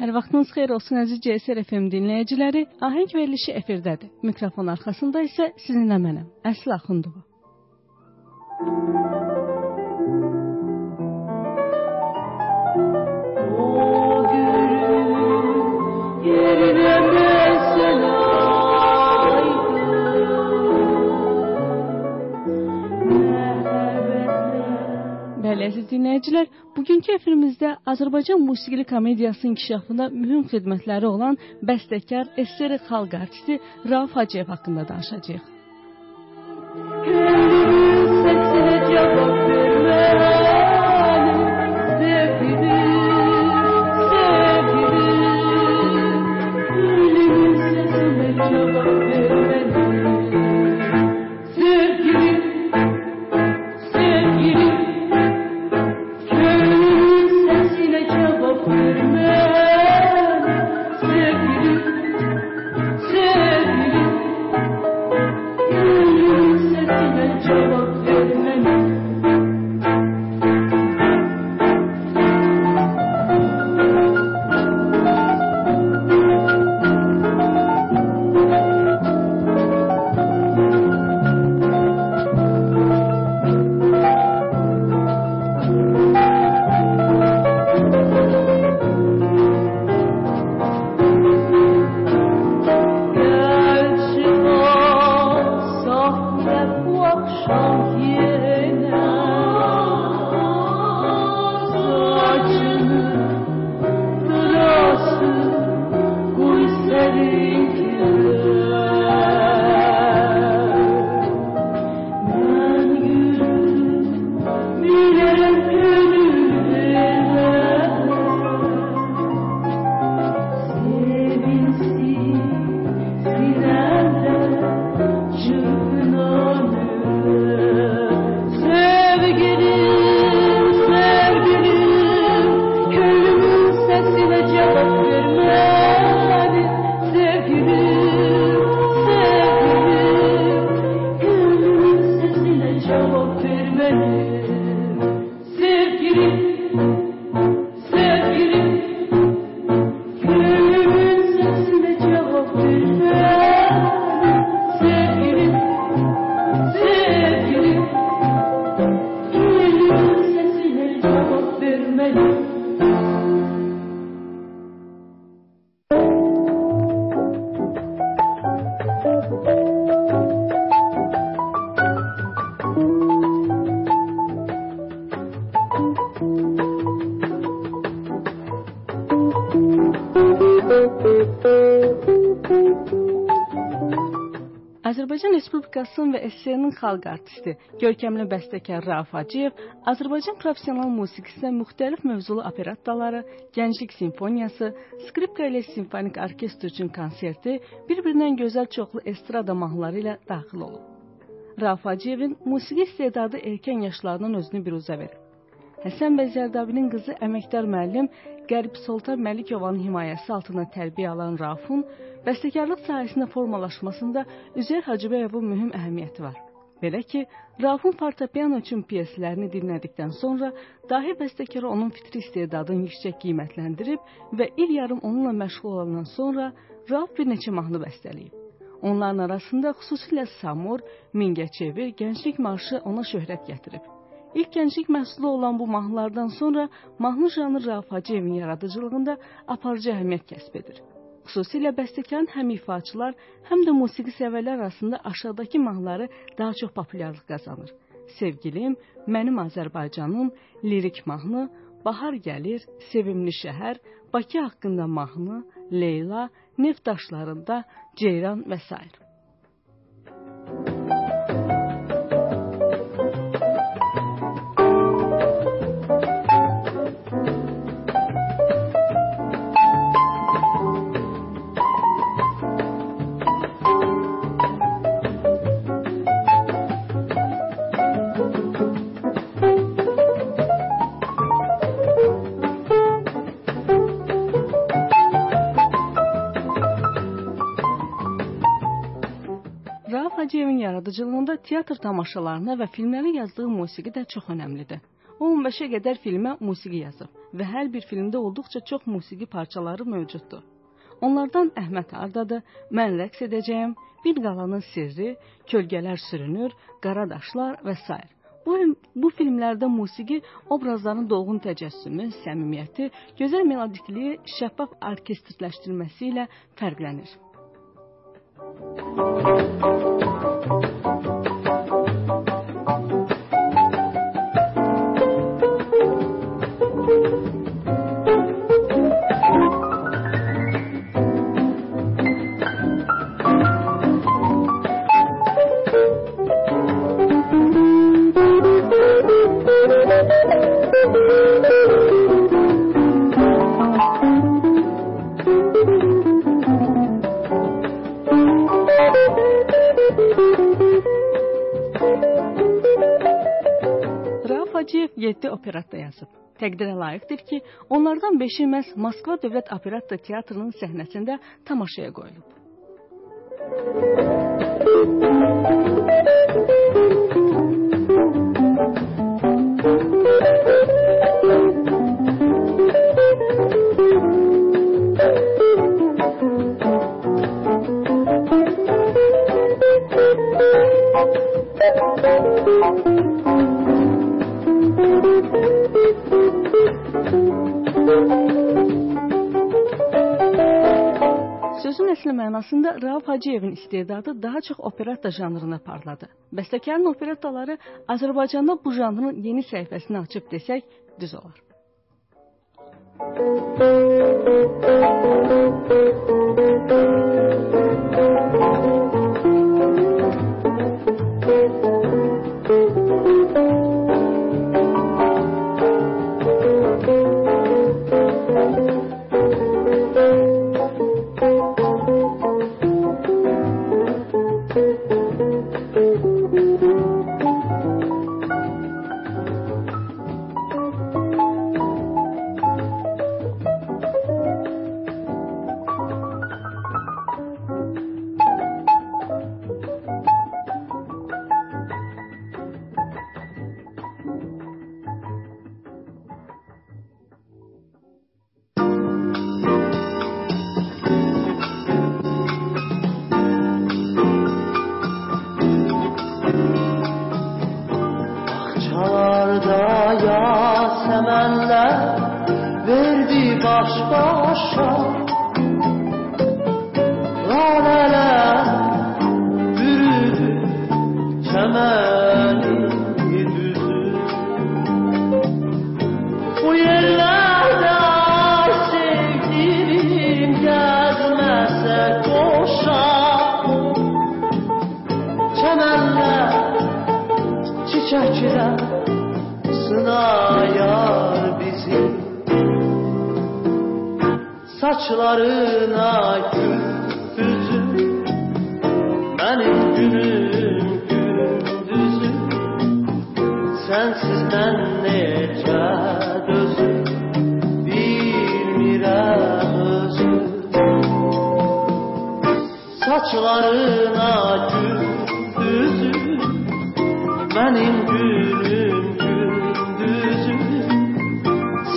Hər vaxtınız xeyir olsun əziz CSR FM dinləyiciləri. Ahəng verilişi efirdədir. Mikrofon arxasında isə sizinlə mənəm, Əsli Axundova. Bəli, əziz dinləyicilər, bugünkü efirimizdə Azərbaycan musiqili komediyasının inkişafında mühüm xidmətləri olan bəstəkar, SSR xalq artisti Rauf Hacıyev haqqında danışacağıq. Respublikasının və SSR-nin xalq artisti, görkəmli bəstəkar Rauf Hacıyev Azərbaycan professional musiqisinə müxtəlif mövzulu operettaları, Gənclik simfoniyası, skripka ilə simfonik orkestr üçün konserti, bir-birindən gözəl çoxlu estrada mahnıları ilə daxil olub. Rauf Hacıyevin musiqi istedadı erkən yaşlarından özünü biruzə verib. Həsən bəy Zərdabinin qızı əməkdar müəllim Qərib Soltan Məlikovanın himayəsi altında tərbiyə alan Raufun bəstəkarlıq sahəsində formalaşmasında Üzeyir Hacıbəyovun mühüm əhəmiyyəti var. Belə ki, Raufun fortepiano üçün pyeslərini dinlədikdən sonra dahi bəstəkar onun fitri istedadını yüksək qiymətləndirib və il yarım onunla məşğul olandan sonra Rauf bir neçə mahnı bəstələyib. Onların arasında xüsusilə Samur, Mingəçevi, Gənclik marşı ona şöhrət gətirib. İlk gənclik məhsulu olan bu mahnılardan sonra mahnı janrı Rauf Hacıyevin yaradıcılığında aparıcı əhəmiyyət kəsb edir. Xüsusilə bəstəkarın həm ifaçılar, həm də musiqi sevərlər arasında aşağıdakı mahnıları daha çox populyarlıq qazanır. Sevgilim, Mənim Azərbaycanım, lirik mahnı, Bahar gəlir, Sevimli şəhər, Bakı haqqında mahnı, Leyla, Neft daşlarında, Ceyran və s. yaradıcılığında teatr tamaşalarına və filmlərə yazdığı musiqi də çox önəmlidir. O 15-ə qədər filmə musiqi yazıb və hər bir filmdə olduqca çox musiqi parçaları mövcuddur. Onlardan Əhməd hardadır, Mən rəqs edəcəyəm, Bir qalanın sirri, Kölgələr sürünür, Qara daşlar və s. Bu, bu filmlərdə musiqi obrazların dolğun təcəssümü, səmimiyyəti, gözəl melodikliyi, şəffaf orkestrləşdirməsi ilə fərqlənir. Müzik Hacıyev 7 operetta yazıb. Təqdirə layiqdir ki, onlardan 5-i məhz Moskva Dövlət Operetta Teatrının səhnəsində tamaşaya qoyulub. Sözün əsli mənasında Rauf Hacıyevin istedadı daha çox operetta janrına parladı. Bəstəkarın operettaları Azərbaycanda bu janrın yeni səhifəsini açıb desək düz olar. yasemenler verdi baş başa. Saçlarına gündüzüm Benim günüm gündüzüm Sensiz ben necə dözüm Bilmirəm özüm. Saçlarına gündüzüm Benim günüm gündüzüm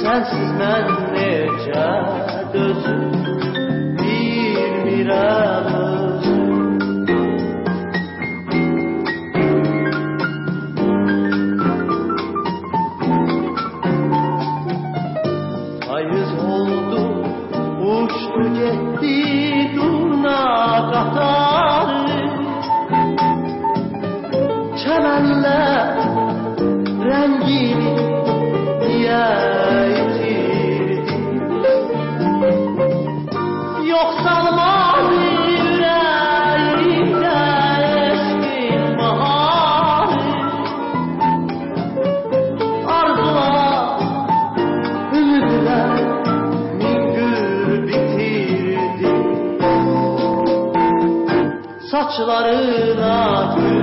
Sensiz ben necə saçlarına gül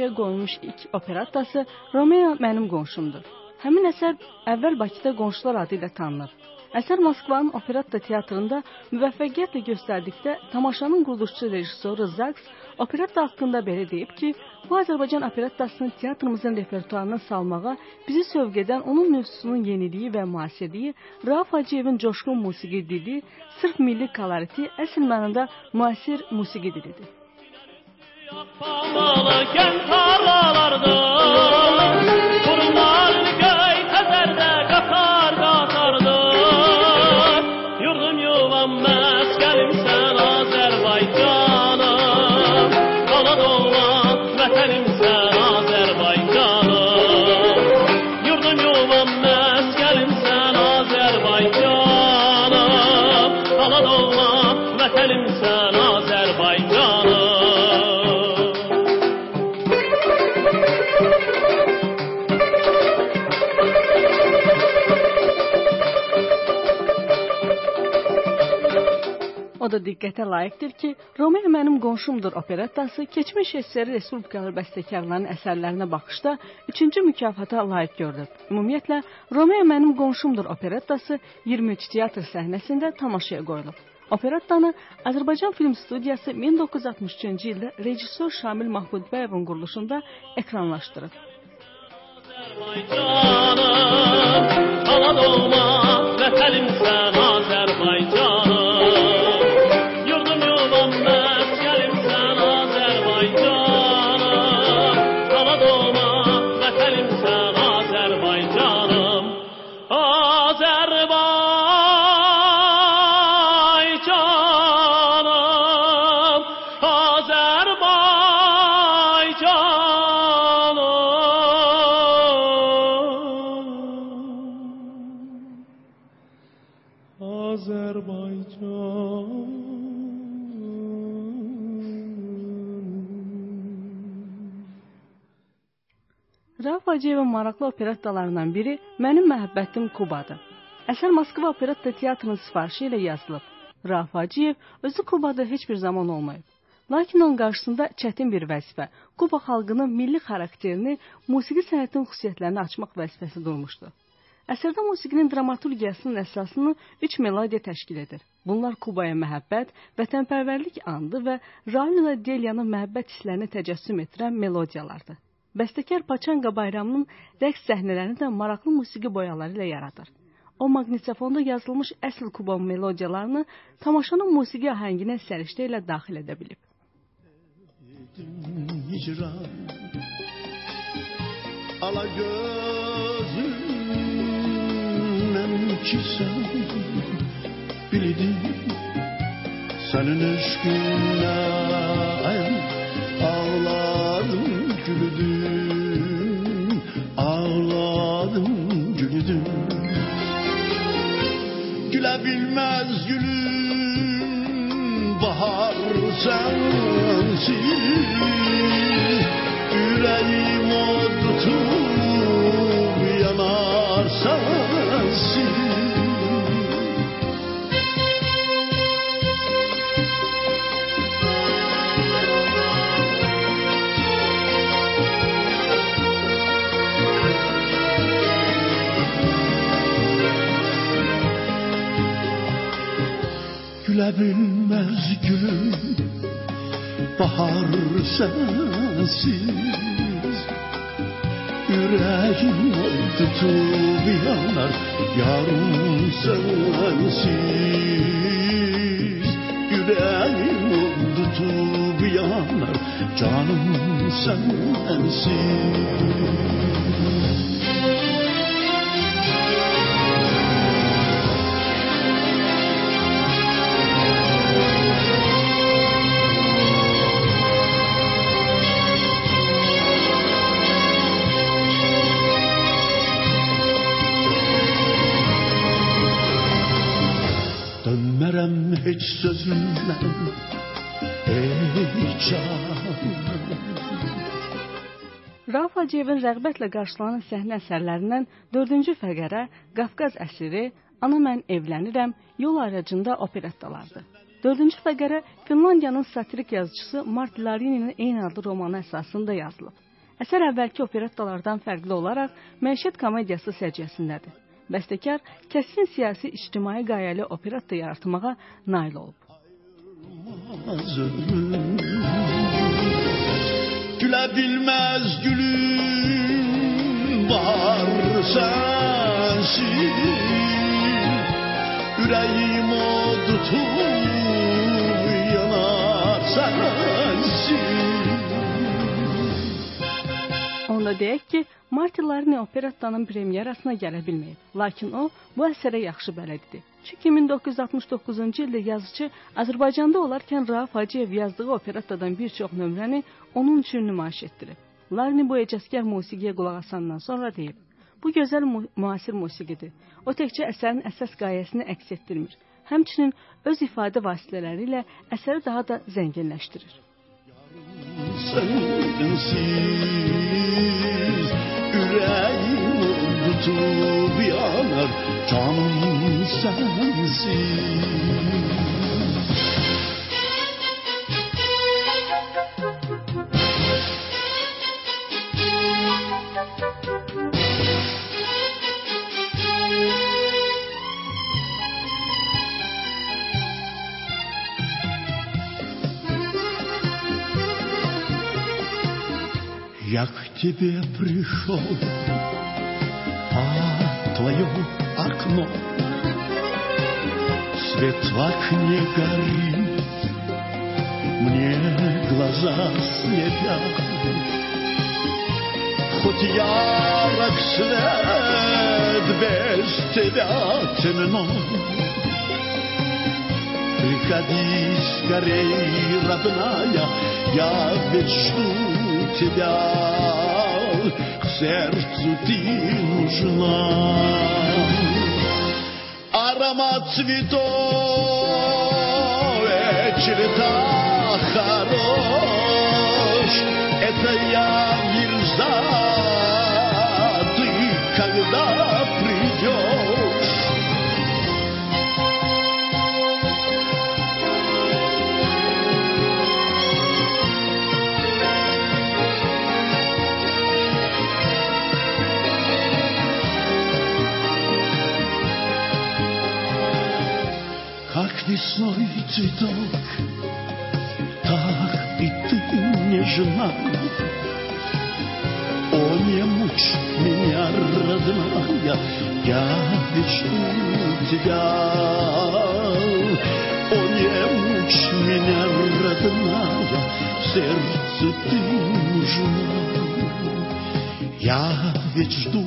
Tamaşaya qoyulmuş ilk operettası Romeo mənim qonşumdur. Həmin əsər əvvəl Bakıda qonşular adı ilə tanınır. Əsər Moskvanın operetta teatrında müvəffəqiyyətlə göstərdikdə tamaşanın quruluşçu rejissoru Zaks operetta haqqında belə deyib ki, bu Azərbaycan operettasını teatrımızın repertuarına salmağa bizi sövq edən onun mövzusunun yeniliyi və müasirliyi, Rauf Hacıyevin coşqun musiqi dili, sırf milli koloriti əsl mənada müasir musiqi dilidir. Yapamalı kent tarlalarda O da diqqətə layiqdir ki, Romeo mənim qonşumdur operettası keçmiş SSR Respublikalı bəstəkarların əsərlərinə baxışda 3-cü mükafata layiq görülüb. Ümumiyyətlə, Romeo mənim qonşumdur operettası 23 teatr səhnəsində tamaşaya qoyulub. Operettanı Azərbaycan Film Studiyası 1963-cü ildə rejissor Şamil Mahmudbəyovun quruluşunda ekranlaşdırıb. Azərbaycanım, ana doğma vətənim sən Rauf Hacıyevin maraqlı operettalarından biri Mənim məhəbbətim Kubadır. Əsər Moskva Operetta Teatrının sifarişi ilə yazılıb. Rauf Hacıyev özü Kubada heç bir zaman olmayıb. Lakin onun qarşısında çətin bir vəzifə, Kuba xalqının milli xarakterini, musiqi sənətinin xüsusiyyətlərini açmaq vəzifəsi durmuşdu. Əsərdə musiqinin dramaturgiyasının əsasını üç melodiya təşkil edir. Bunlar Kubaya məhəbbət, vətənpərvərlik andı və Raul ilə Deliyanın məhəbbət hisslərini təcəssüm etdirən melodiyalardır. Bəstəkar Paçanga bayramının rəqs səhnələrini də maraqlı musiqi boyaları ilə yaradır. O maqnitofonda yazılmış əsl Kuba melodiyalarını tamaşanın musiqi ahənginə səriştə ilə daxil edə bilib. hicran Ala gözümden ki sen bildim Senin aşkınla ağladım güldüm Gülebilmez gülüm bahar sensin Yüreğim o tutup yanar sensiz. Yüreğim tutup yanar yarım sensiz. Yüreğim tutup yanar canım sensiz hiç sözümden Ey canım Rauf Hacıyevin rəğbətlə qarşılanan səhnə əsərlərindən 4-cü fəqərə Qafqaz əsiri, Ana mən evlənirəm, Yol ayracında operettalardır. 4-cü fəqərə Finlandiyanın satirik yazıçısı Mart Larininin eyni adlı romanı əsasında yazılıb. Əsər əvvəlki operettalardan fərqli olaraq məişət komediyası səciyyəsindədir. Bəstəkar kəskin siyasi ictimai qayəli operetta yaratmağa nail olub. Mazlum. Gülebilmez gülüm var sensin Yüreğim o tutup yanar sensin Onda deyək ki, Martin Larini operettanın premyerasına gələ bilməyib, lakin o bu əsərə yaxşı bələddir. Çünki 1969-cu ildə yazıçı Azərbaycanda olarkən Rauf Hacıyev yazdığı operattadan bir çox nömrəni onun üçün nümayiş etdirib. Larini bu ecazkar musiqiyə qulaq asandan sonra deyib: "Bu gözəl mu müasir musiqidir. O təkcə əsərin əsas qayəsini əks etdirmir, həmçinin öz ifadə vasitələri ilə əsəri daha da zənginləşdirir." Sensiz Yüreğim tutup yanar canım sensiz Я к тебе пришел, а твое окно Свет в окне горит, мне глаза слепят Хоть ярок свет, без тебя темно Приходи скорей, родная, я ведь жду тебя, к сердцу ты нужна. Аромат цветов, Весной цветок, так и ты нежна. О, не мучь меня, родная, я жду тебя. О, не мучь меня, родная, сердце ты нужна. Я ведь жду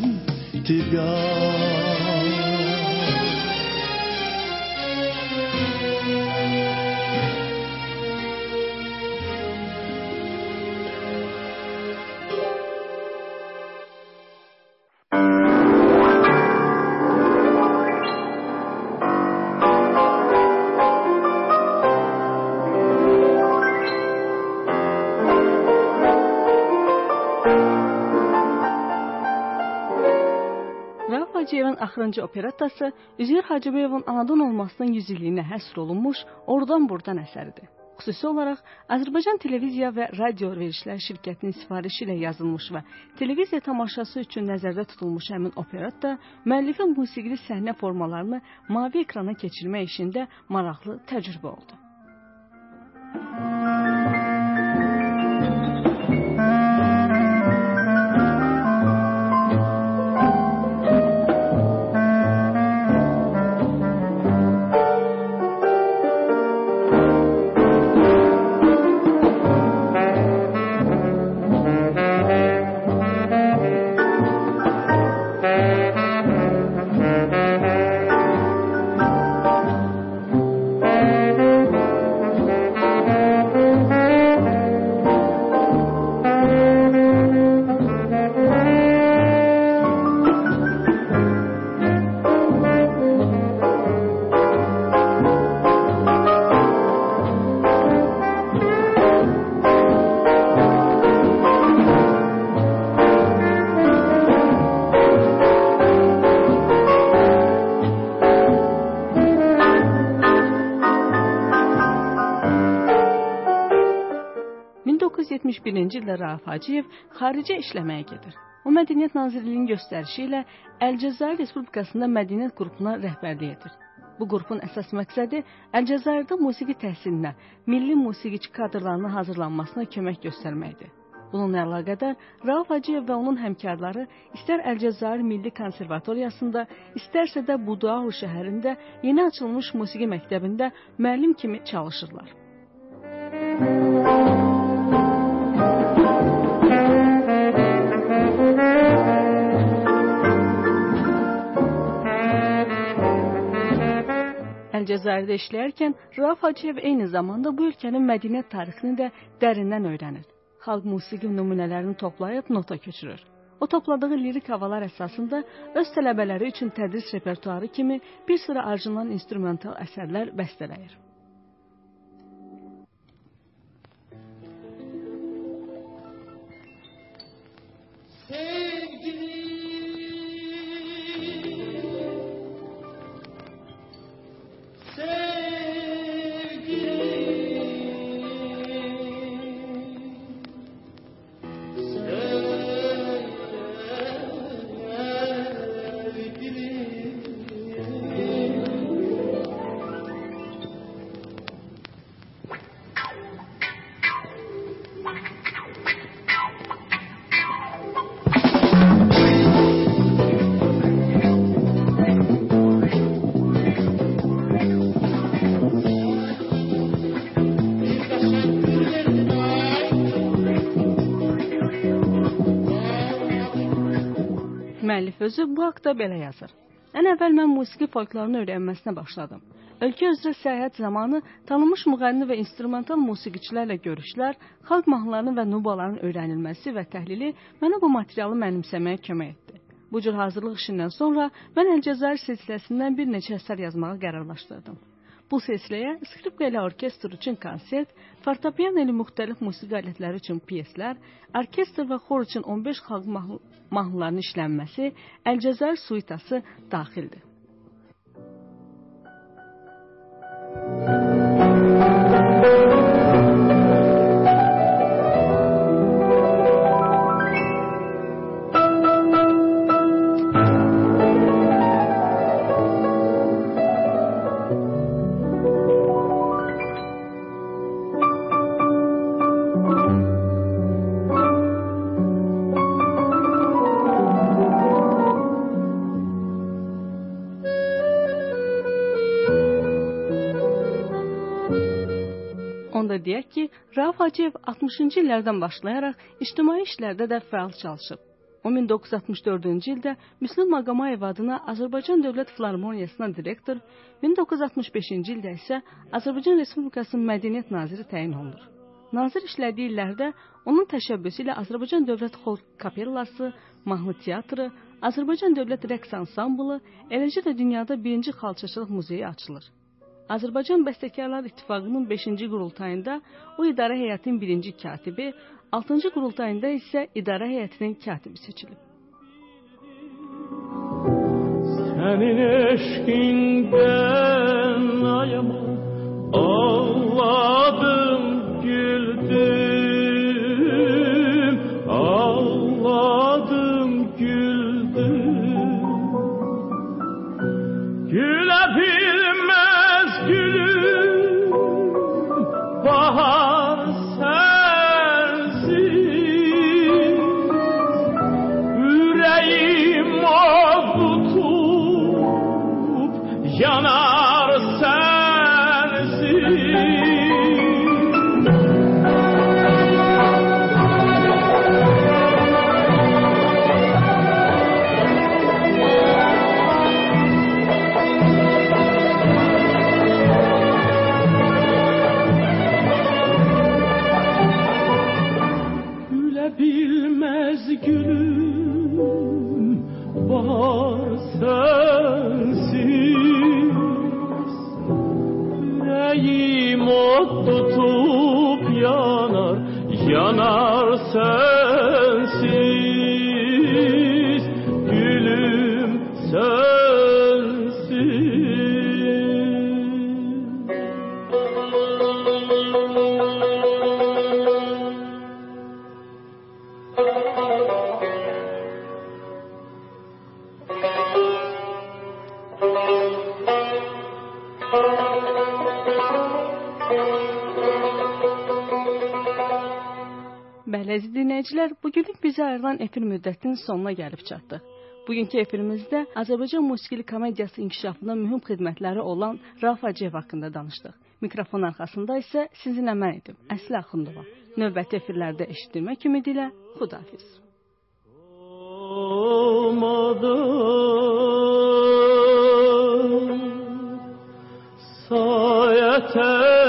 тебя. Axırıncı operettası Üzeyir Hacıbəyovun anadan olmasının 100 illiyinə həsr olunmuş Oradan Buradan əsəridir. Xüsusi olaraq Azərbaycan Televiziya və Radio Verilişlər Şirkətinin sifarişi ilə yazılmış və televiziya tamaşası üçün nəzərdə tutulmuş həmin operetta müəllifin musiqili səhnə formalarını mavi ekrana keçirmək işində maraqlı təcrübə oldu. – 1971-ci ildə Rauf Hacıyev xaricə işləməyə gedir. O Mədəniyyət Nazirliyinin göstərişi ilə Əlcəzair Respublikasında mədəniyyət qrupuna rəhbərlik edir. Bu qrupun əsas məqsədi Əlcəzairdə musiqi təhsilinə, milli musiqiçi kadrlarının hazırlanmasına kömək göstərməkdir. Bununla əlaqədar Rauf Hacıyev və onun həmkarları istər Əlcəzair Milli Konservatoriyasında, istərsə də Budahu şəhərində yeni açılmış musiqi məktəbində müəllim kimi çalışırlar. Əlcəzairdə işləyərkən Rauf Hacıyev eyni zamanda bu ölkənin mədəniyyət tarixini də dərindən öyrənir. Xalq musiqi nümunələrini toplayıb nota köçürür. O topladığı lirik havalar əsasında öz tələbələri üçün tədris repertuarı kimi bir sıra orijinal instrumental əsərlər bəstələyir. Müəllif özü bu haqda belə yazır. Ən əvvəl mən musiqi folklorunu öyrənməsinə başladım. Ölkə üzrə səyahət zamanı tanınmış müğənni və instrumental musiqiçilərlə görüşlər, xalq mahnılarının və nubaların öyrənilməsi və təhlili mənə bu materialı mənimsəməyə kömək etdi. Bu cür hazırlıq işindən sonra mən Əlcəzair silsiləsindən bir neçə əsər yazmağa qərarlaşdırdım. Bu silsiləyə skripka ilə orkestr üçün konsert, fortepiano ilə müxtəlif musiqi alətləri üçün pyeslər, orkestr və xor üçün 15 xalq mahnı mahnılarının işlənməsi, Əlcəzair suitası daxildir. Rauf Hacıyev 60-cı illərdən başlayaraq ictimai işlərdə də fəal çalışıb. O 1964-cü ildə Müslüm Maqomayev adına Azərbaycan Dövlət Filarmoniyasına direktor, 1965-ci ildə isə Azərbaycan Respublikasının Mədəniyyət naziri təyin olunur. Nazir işlədiyi illərdə onun təşəbbüsü ilə Azərbaycan Dövlət Xalq Kapellası, mahnı teatrı, Azərbaycan Dövlət Rəqs Ansamblı, eləcə də dünyada birinci xalçaçılıq muzeyi açılır. Azərbaycan Bəstəkarlar İttifaqının 5-ci qurultayında o idarə heyətinin birinci katibi, 6-cı qurultayında isə idarə heyətinin katibi seçilib. Senin eşkinden ayama ağladım dinləyicilər, bugünlük bizə ayrılan efir müddətinin sonuna gəlib çatdıq. Bugünkü efirimizdə Azərbaycan musiqili komediyası inkişafında mühüm xidmətləri olan Rauf Hacıyev haqqında danışdıq. Mikrofon arxasında isə sizinlə mən idim, Əsli Axundova. Növbəti efirlərdə eşitdirmək ümidi ilə xudahafiz. Olmadım sayətə